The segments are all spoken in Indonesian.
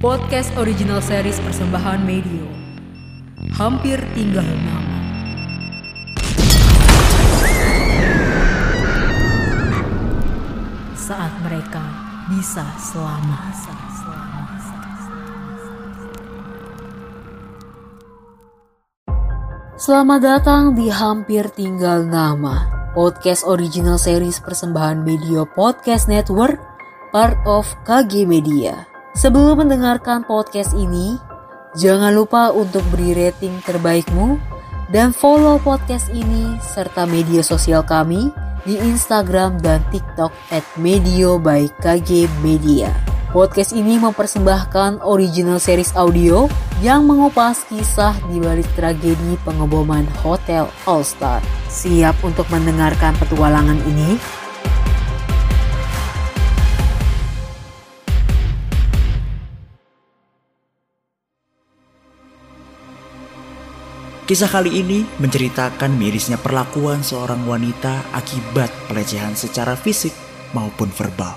Podcast original series persembahan Medio. Hampir tinggal nama. Saat mereka bisa selamat. Selamat datang di Hampir Tinggal Nama, podcast original series persembahan Media Podcast Network, part of KG Media. Sebelum mendengarkan podcast ini, jangan lupa untuk beri rating terbaikmu dan follow podcast ini serta media sosial kami di Instagram dan TikTok at Medio by KG Media. Podcast ini mempersembahkan original series audio yang mengupas kisah di balik tragedi pengeboman Hotel All Star. Siap untuk mendengarkan petualangan ini? Kisah kali ini menceritakan mirisnya perlakuan seorang wanita akibat pelecehan secara fisik maupun verbal.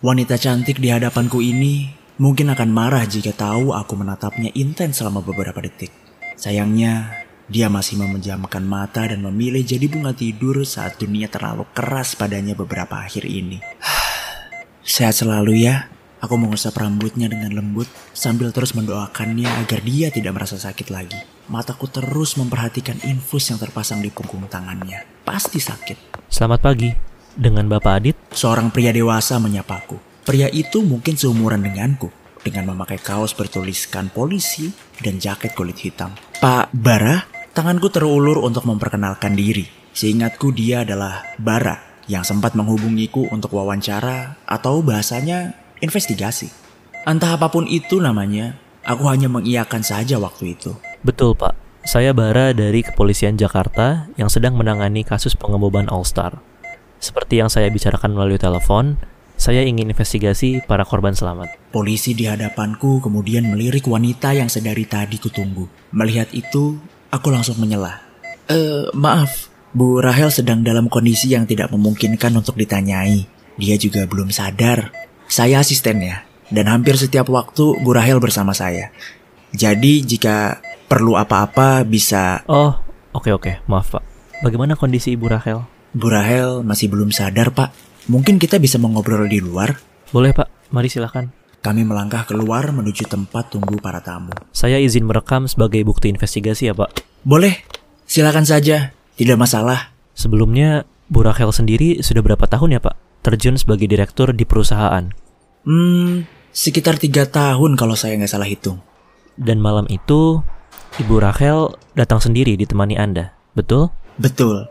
Wanita cantik di hadapanku ini mungkin akan marah jika tahu aku menatapnya intens selama beberapa detik. Sayangnya, dia masih memejamkan mata dan memilih jadi bunga tidur saat dunia terlalu keras padanya beberapa akhir ini. Sehat selalu ya. Aku mengusap rambutnya dengan lembut sambil terus mendoakannya agar dia tidak merasa sakit lagi. Mataku terus memperhatikan infus yang terpasang di punggung tangannya. Pasti sakit. Selamat pagi, dengan Bapak Adit. Seorang pria dewasa menyapaku. Pria itu mungkin seumuran denganku. Dengan memakai kaos bertuliskan polisi dan jaket kulit hitam. Pak Bara, tanganku terulur untuk memperkenalkan diri. Seingatku dia adalah Bara yang sempat menghubungiku untuk wawancara atau bahasanya investigasi. Entah apa pun itu namanya, aku hanya mengiyakan saja waktu itu. Betul Pak, saya Bara dari Kepolisian Jakarta yang sedang menangani kasus pengeboman All Star. Seperti yang saya bicarakan melalui telepon, saya ingin investigasi para korban selamat. Polisi di hadapanku kemudian melirik wanita yang sedari tadi kutunggu. Melihat itu, aku langsung menyela. Eh, maaf, Bu Rahel sedang dalam kondisi yang tidak memungkinkan untuk ditanyai. Dia juga belum sadar saya asistennya, dan hampir setiap waktu Bu Rahel bersama saya. Jadi jika perlu apa-apa bisa... Oh, oke oke, maaf Pak. Bagaimana kondisi Ibu Rahel? Bu Rahel masih belum sadar Pak. Mungkin kita bisa mengobrol di luar? Boleh Pak, mari silahkan. Kami melangkah keluar menuju tempat tunggu para tamu. Saya izin merekam sebagai bukti investigasi ya Pak. Boleh, silakan saja. Tidak masalah. Sebelumnya, Bu Rahel sendiri sudah berapa tahun ya Pak? Terjun sebagai direktur di perusahaan. Hmm, sekitar tiga tahun kalau saya nggak salah hitung. Dan malam itu, Ibu Rachel datang sendiri ditemani Anda, betul? Betul.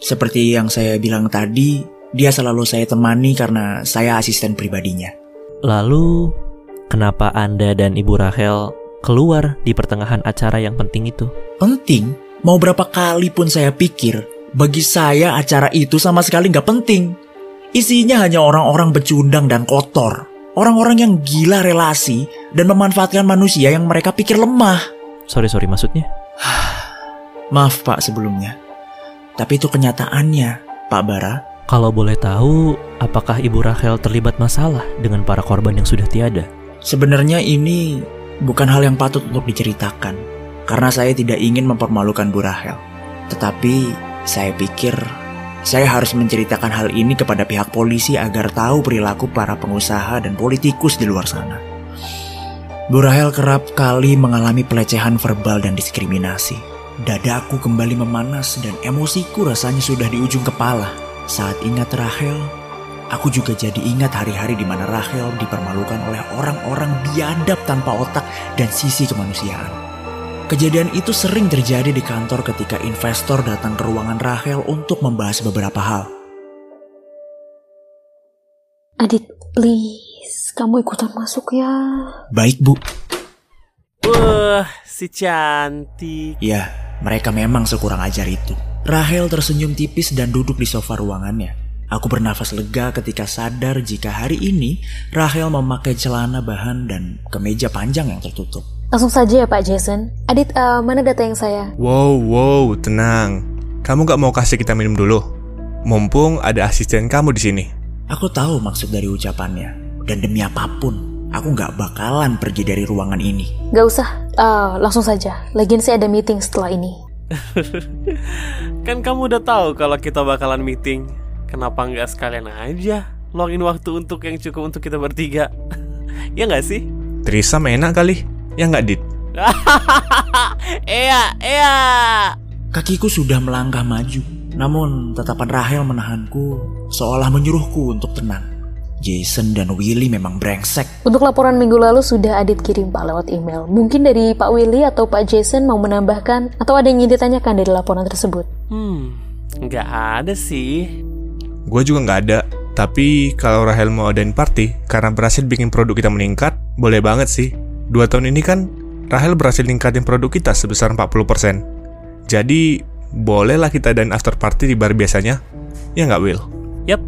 Seperti yang saya bilang tadi, dia selalu saya temani karena saya asisten pribadinya. Lalu, kenapa Anda dan Ibu Rachel keluar di pertengahan acara yang penting itu? Penting? Mau berapa kali pun saya pikir, bagi saya acara itu sama sekali nggak penting. Isinya hanya orang-orang becundang dan kotor. Orang-orang yang gila relasi dan memanfaatkan manusia yang mereka pikir lemah. Sorry, sorry maksudnya? Maaf pak sebelumnya. Tapi itu kenyataannya, Pak Bara. Kalau boleh tahu, apakah Ibu Rachel terlibat masalah dengan para korban yang sudah tiada? Sebenarnya ini bukan hal yang patut untuk diceritakan. Karena saya tidak ingin mempermalukan Bu Rachel. Tetapi saya pikir saya harus menceritakan hal ini kepada pihak polisi agar tahu perilaku para pengusaha dan politikus di luar sana. Bu Rahel kerap kali mengalami pelecehan verbal dan diskriminasi. Dadaku kembali memanas dan emosiku rasanya sudah di ujung kepala. Saat ingat Rahel, aku juga jadi ingat hari-hari di mana Rahel dipermalukan oleh orang-orang biadab tanpa otak dan sisi kemanusiaan. Kejadian itu sering terjadi di kantor ketika investor datang ke ruangan Rahel untuk membahas beberapa hal. Adit, please, kamu ikutan masuk ya. Baik, Bu. Wah, si cantik. Ya, mereka memang sekurang ajar itu. Rahel tersenyum tipis dan duduk di sofa ruangannya. Aku bernafas lega ketika sadar jika hari ini Rahel memakai celana bahan dan kemeja panjang yang tertutup. Langsung saja ya Pak Jason. Adit, uh, mana data yang saya? Wow, wow, tenang. Kamu gak mau kasih kita minum dulu? Mumpung ada asisten kamu di sini. Aku tahu maksud dari ucapannya. Dan demi apa pun, aku nggak bakalan pergi dari ruangan ini. Gak usah, Ah, langsung saja. Lagian saya ada meeting setelah ini. Kan kamu udah tahu kalau kita bakalan meeting. Kenapa nggak sekalian aja luangin waktu untuk yang cukup untuk kita bertiga? ya nggak sih? Trisam enak kali. Ya nggak, Dit? Iya, iya. Kakiku sudah melangkah maju, namun tatapan Rahel menahanku seolah menyuruhku untuk tenang. Jason dan Willy memang brengsek. Untuk laporan minggu lalu sudah Adit kirim Pak lewat email. Mungkin dari Pak Willy atau Pak Jason mau menambahkan atau ada yang ingin ditanyakan dari laporan tersebut. Hmm, nggak ada sih. Gue juga nggak ada. Tapi kalau Rahel mau adain party karena berhasil bikin produk kita meningkat, boleh banget sih. Dua tahun ini kan Rahel berhasil ningkatin produk kita sebesar 40%. Jadi, bolehlah kita adain after party di bar biasanya. Ya nggak, Will? Yap,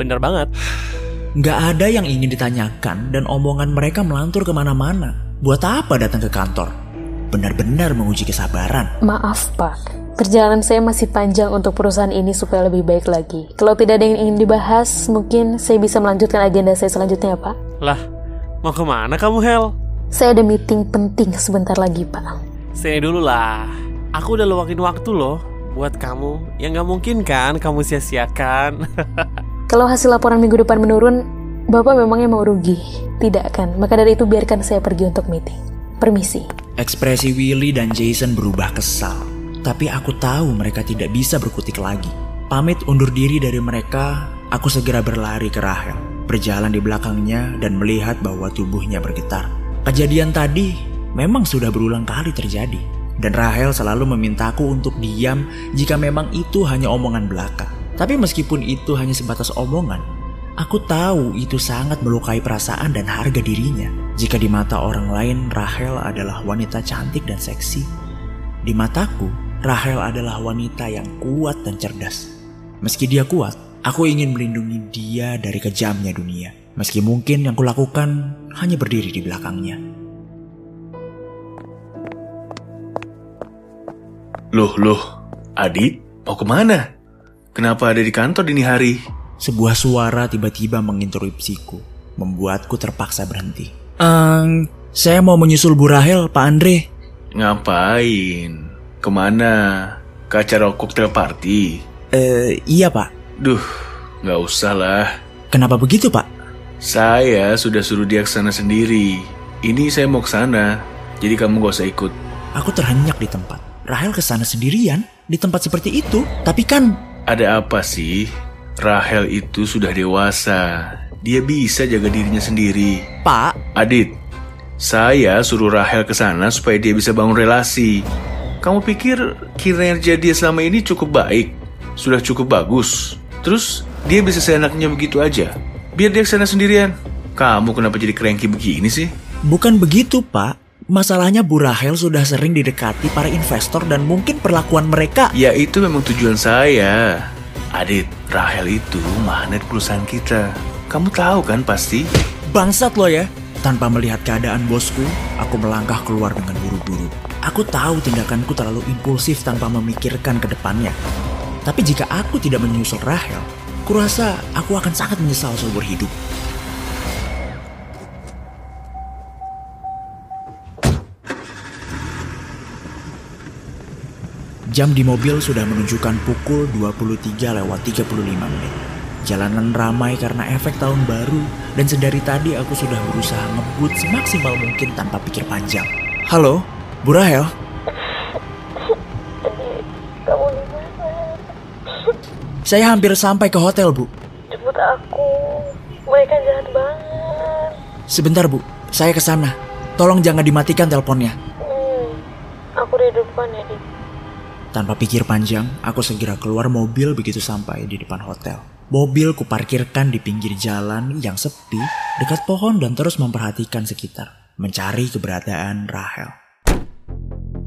bener banget. Nggak ada yang ingin ditanyakan dan omongan mereka melantur ke mana-mana. Buat apa datang ke kantor? Benar-benar menguji kesabaran. Maaf Pak, perjalanan saya masih panjang untuk perusahaan ini supaya lebih baik lagi. Kalau tidak ada yang ingin dibahas, mungkin saya bisa melanjutkan agenda saya selanjutnya Pak. Lah, mau ke mana kamu, Hel? Saya ada meeting penting sebentar lagi Pak. Sini dulu lah. Aku udah luangin waktu loh buat kamu. Yang nggak mungkin kan kamu sia-siakan. Kalau hasil laporan minggu depan menurun, Bapak memangnya mau rugi? Tidak kan? Maka dari itu biarkan saya pergi untuk meeting. Permisi. Ekspresi Willy dan Jason berubah kesal. Tapi aku tahu mereka tidak bisa berkutik lagi. Pamit undur diri dari mereka, aku segera berlari ke Rahel. Berjalan di belakangnya dan melihat bahwa tubuhnya bergetar. Kejadian tadi memang sudah berulang kali terjadi. Dan Rahel selalu memintaku untuk diam jika memang itu hanya omongan belaka. Tapi meskipun itu hanya sebatas omongan, aku tahu itu sangat melukai perasaan dan harga dirinya. Jika di mata orang lain Rahel adalah wanita cantik dan seksi, di mataku Rahel adalah wanita yang kuat dan cerdas. Meski dia kuat, aku ingin melindungi dia dari kejamnya dunia. Meski mungkin yang kulakukan hanya berdiri di belakangnya. Loh, loh, Adit, mau ke mana? Kenapa ada di kantor dini hari? Sebuah suara tiba-tiba menginterupsiku, membuatku terpaksa berhenti. Ehm, saya mau menyusul Bu Rahel, Pak Andre. Ngapain? Ke mana? Ke acara cocktail party? Eh, iya Pak. Duh, nggak usah lah. Kenapa begitu Pak? Saya sudah suruh dia ke sana sendiri. Ini saya mau ke sana, jadi kamu gak usah ikut. Aku terhenyak di tempat. Rahel ke sana sendirian di tempat seperti itu. Tapi kan Ada apa sih? Rahel itu sudah dewasa. Dia bisa jaga dirinya sendiri. Pak, Adit, saya suruh Rahel ke sana supaya dia bisa bangun relasi. Kamu pikir kinerja dia selama ini cukup baik? Sudah cukup bagus? Terus dia bisa seenaknya begitu aja? Biar dia ke sana sendirian. Kamu kenapa jadi cranky begini sih? bukan begitu Pak. Masalahnya Bu Rahel sudah sering didekati para investor dan mungkin perlakuan mereka Ya itu memang tujuan saya. Adit, Rahel itu magnet perusahaan kita. Kamu tahu kan pasti? bangsat loh ya. Tanpa melihat keadaan bosku, aku melangkah keluar dengan buru-buru. Aku tahu tindakanku terlalu impulsif tanpa memikirkan ke depannya. Tapi jika aku tidak menyusul Rahel, kurasa aku akan sangat menyesal seumur hidup. Jam di mobil sudah menunjukkan pukul 23 lewat 35 menit. Jalanan ramai karena efek tahun baru dan sedari tadi aku sudah berusaha ngebut semaksimal mungkin tanpa pikir panjang. Halo, Bu Rahel? Saya hampir sampai ke hotel, Bu. Jemput aku. Mereka jahat banget. Sebentar, Bu. Saya ke sana. Tolong jangan dimatikan teleponnya. Hmm. Aku di depan ya, Dik. Tanpa pikir panjang, aku segera keluar mobil begitu sampai di depan hotel. Mobil kuparkirkan di pinggir jalan yang sepi, dekat pohon dan terus memperhatikan sekitar, mencari keberadaan Rahel.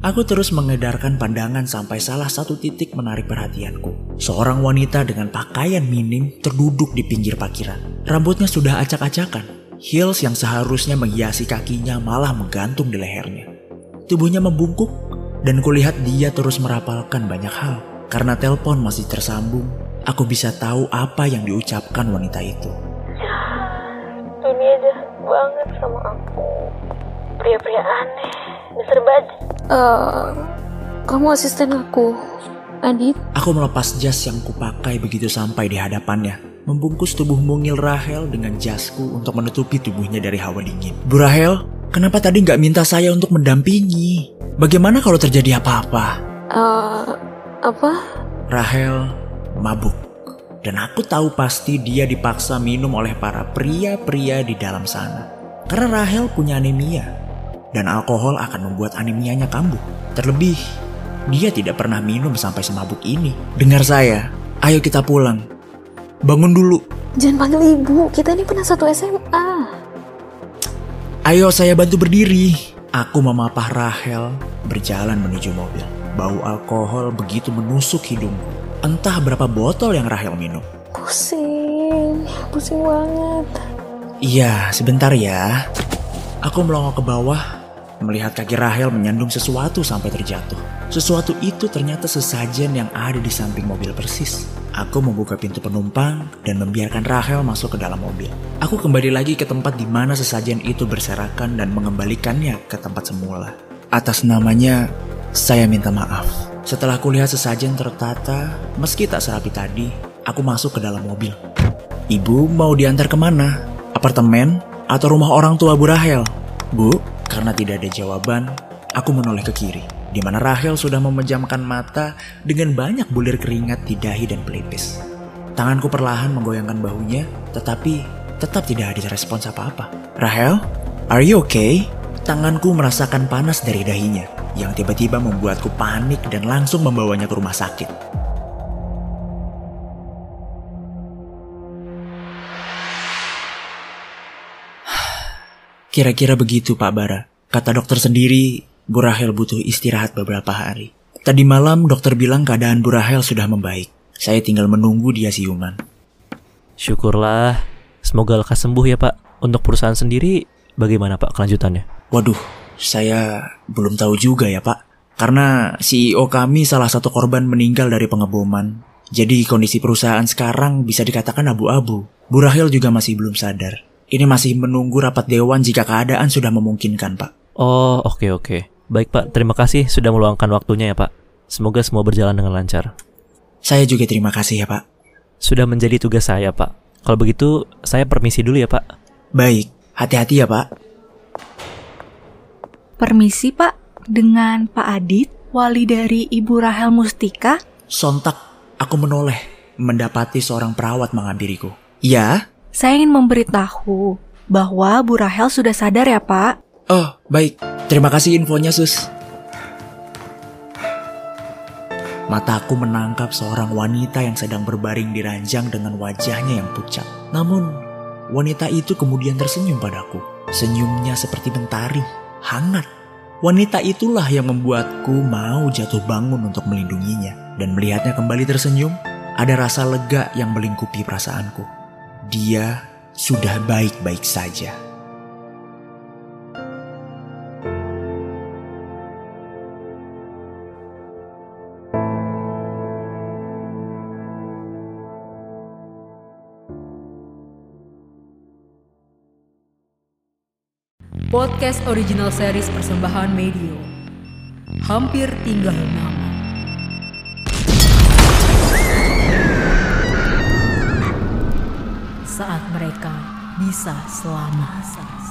Aku terus mengedarkan pandangan sampai salah satu titik menarik perhatianku. Seorang wanita dengan pakaian minim terduduk di pinggir parkiran. Rambutnya sudah acak-acakan. Heels yang seharusnya menghiasi kakinya malah menggantung di lehernya. Tubuhnya membungkuk dan kulihat dia terus merapalkan banyak hal. Karena telepon masih tersambung, aku bisa tahu apa yang diucapkan wanita itu. Dunia jahat banget sama aku. Pria-pria aneh, Eh, kamu asisten aku, Adit. Aku melepas jas yang kupakai begitu sampai di hadapannya. Membungkus tubuh mungil Rahel dengan jasku untuk menutupi tubuhnya dari hawa dingin. Bu Rahel, kenapa tadi nggak minta saya untuk mendampingi? Bagaimana kalau terjadi apa-apa? Eh, apa? Rahel mabuk. Dan aku tahu pasti dia dipaksa minum oleh para pria-pria di dalam sana. Karena Rahel punya anemia. Dan alkohol akan membuat anemianya kambuh. Terlebih, dia tidak pernah minum sampai semabuk ini. Dengar saya, ayo kita pulang. Bangun dulu. Jangan panggil ibu, kita ini pernah satu SMA. Ayo saya bantu berdiri. Aku memapah Rahel berjalan menuju mobil. Bau alkohol begitu menusuk hidungku. Entah berapa botol yang Rahel minum. Pusing, pusing banget. Iya, sebentar ya. Aku melongok ke bawah, melihat kaki Rahel menyandung sesuatu sampai terjatuh. Sesuatu itu ternyata sesajen yang ada di samping mobil persis. Aku membuka pintu penumpang dan membiarkan Rahel masuk ke dalam mobil. Aku kembali lagi ke tempat di mana sesajen itu berserakan dan mengembalikannya ke tempat semula. Atas namanya, saya minta maaf. Setelah kulihat sesajen tertata, meski tak serapi tadi, aku masuk ke dalam mobil. Ibu mau diantar ke mana? Apartemen atau rumah orang tua Bu Rahel? Bu, karena tidak ada jawaban, aku menoleh ke kiri, di mana Rahel sudah memejamkan mata dengan banyak bulir keringat di dahi dan pelipis. Tanganku perlahan menggoyangkan bahunya, tetapi tetap tidak ada respons apa-apa. Rahel, are you okay? Tanganku merasakan panas dari dahinya, yang tiba-tiba membuatku panik dan langsung membawanya ke rumah sakit. Kira-kira begitu Pak Bara. Kata dokter sendiri, Bu Rahel butuh istirahat beberapa hari. Tadi malam dokter bilang keadaan Bu Rahel sudah membaik. Saya tinggal menunggu dia siuman. Syukurlah. Semoga lekas sembuh ya Pak. Untuk perusahaan sendiri, bagaimana Pak kelanjutannya? Waduh, saya belum tahu juga ya Pak. Karena CEO kami salah satu korban meninggal dari pengeboman. Jadi kondisi perusahaan sekarang bisa dikatakan abu-abu. Bu Rahel juga masih belum sadar. Ini masih menunggu rapat dewan jika keadaan sudah memungkinkan, Pak. Oh, oke oke. Baik Pak, terima kasih sudah meluangkan waktunya ya Pak. Semoga semua berjalan dengan lancar. Saya juga terima kasih ya, Pak. Sudah menjadi tugas saya Pak. Kalau begitu, saya permisi dulu ya Pak. Baik, hati-hati ya, Pak. Permisi Pak, dengan Pak Adit, wali dari Ibu Rahel Mustika. Sontak aku menoleh mendapati seorang perawat menghampiriku. Ya? Saya ingin memberitahu bahwa Bu Rahel sudah sadar ya Pak. Oh, baik. Terima kasih infonya, Sus. Mataku menangkap seorang wanita yang sedang berbaring di ranjang dengan wajahnya yang pucat. Namun, wanita itu kemudian tersenyum padaku. Senyumnya seperti mentari, hangat. Wanita itulah yang membuatku mau jatuh bangun untuk melindunginya. Dan melihatnya kembali tersenyum, ada rasa lega yang melingkupi perasaanku. Dia sudah baik-baik saja. Podcast original series persembahan Medio. Hampir tinggal nama. Mereka bisa selamat.